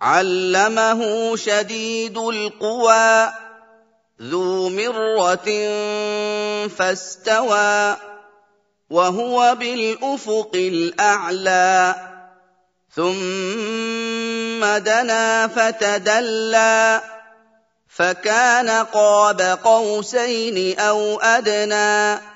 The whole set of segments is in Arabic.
علمه شديد القوى ذو مره فاستوى وهو بالافق الاعلى. ثم دنا فتدلى فكان قاب قوسين أو ادنى.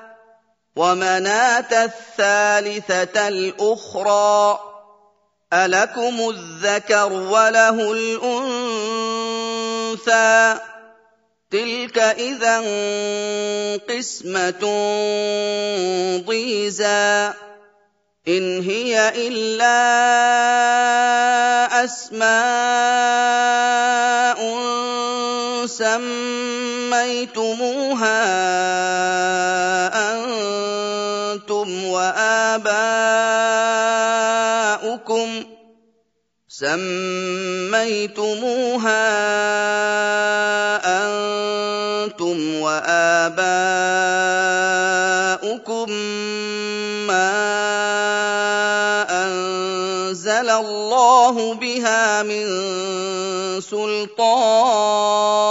ومناة الثالثة الأخرى ألكم الذكر وله الأنثى؟ تلك إذا قسمة ضيزى. إن هي إلا أسماء سميتموها أنتم واباؤكم سميتموها أنتم واباؤكم ما انزل الله بها من سلطان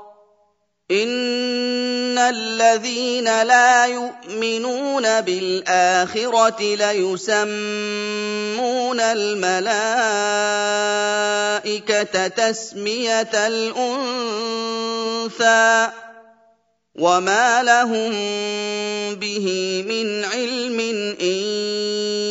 ان الذين لا يؤمنون بالاخره ليسمون الملائكه تسميه الانثى وما لهم به من علم ان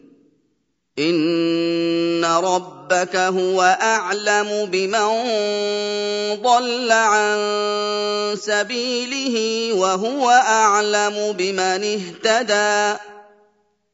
ان ربك هو اعلم بمن ضل عن سبيله وهو اعلم بمن اهتدى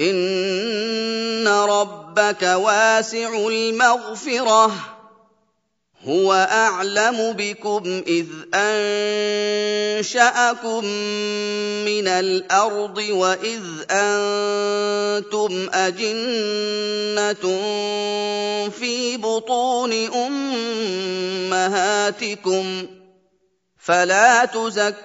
ان ربك واسع المغفره هو اعلم بكم اذ انشاكم من الأرض واذ أنتم اجنه في بطون امهاتكم فلا تزكوا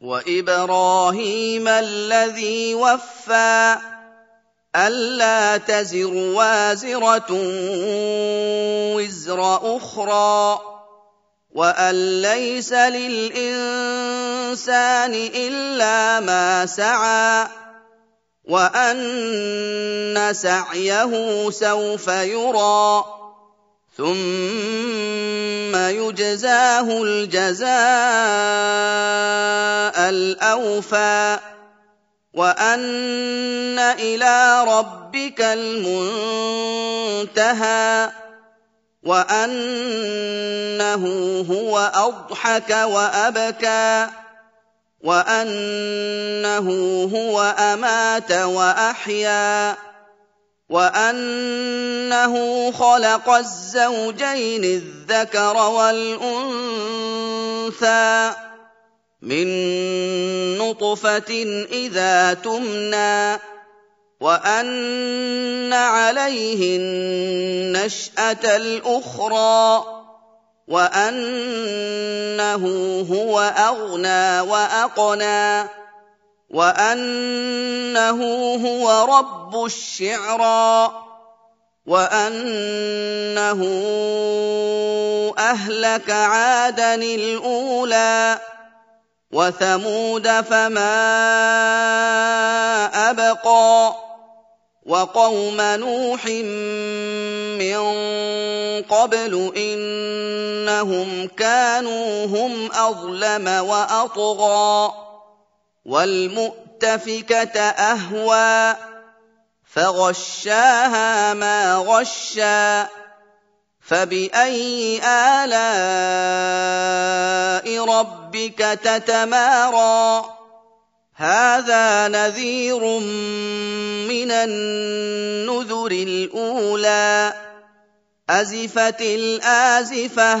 وإبراهيم الذي وفى أَلَّا تَزِرُ وَازِرَةٌ وِزْرَ أُخْرَىٰ وَأَن لَّيْسَ لِلْإِنسَانِ إِلَّا مَا سَعَىٰ وَأَنَّ سَعْيَهُ سَوْفَ يُرَىٰ ثُمَّ يُجْزَاهُ الْجَزَاءَ الْأَوْفَىٰ وَأَنَّ إِلَىٰ رَبِّكَ الْمُنتَهَىٰ وَأَنَّهُ هُوَ أَضْحَكَ وَأَبْكَىٰ وَأَنَّهُ هُوَ أَمَاتَ وَأَحْيَا وَأَنَّهُ خَلَقَ الزَّوْجَيْنِ الذَّكَرَ وَالْأُنثَىٰ مِن نُّطْفَةٍ إِذَا تُمْنَىٰ وَأَنَّ عَلَيْهِ النَّشْأَةَ الْأُخْرَىٰ وَأَنَّهُ هُوَ أَغْنَىٰ وَأَقْنَىٰ. وَأَنَّهُ هُوَ رَبُّ الشِّعْرَىٰ وَأَنَّهُ أَهْلَكَ عَادًا الْأُولَىٰ وَثَمُودَ فَمَا أَبْقَىٰ وَقَوْمَ نُوحٍ مِّن قَبْلُ ۖ إِنَّهُمْ كَانُوا هُمْ أَظْلَمَ وَأَطْغَىٰ وَالْمُؤْتَفِكَةَ أَهْوَىٰ فَغَشَّاهَا مَا غَشَّىٰ فَبِأَيِّ آلَاءِ رَبِّكَ تَتَمَارَىٰ؟ هَٰذَا نَذِيرٌ مِّنَ النُّذُرِ الْأُولَىٰ أَزِفَتِ الْآزِفَةُ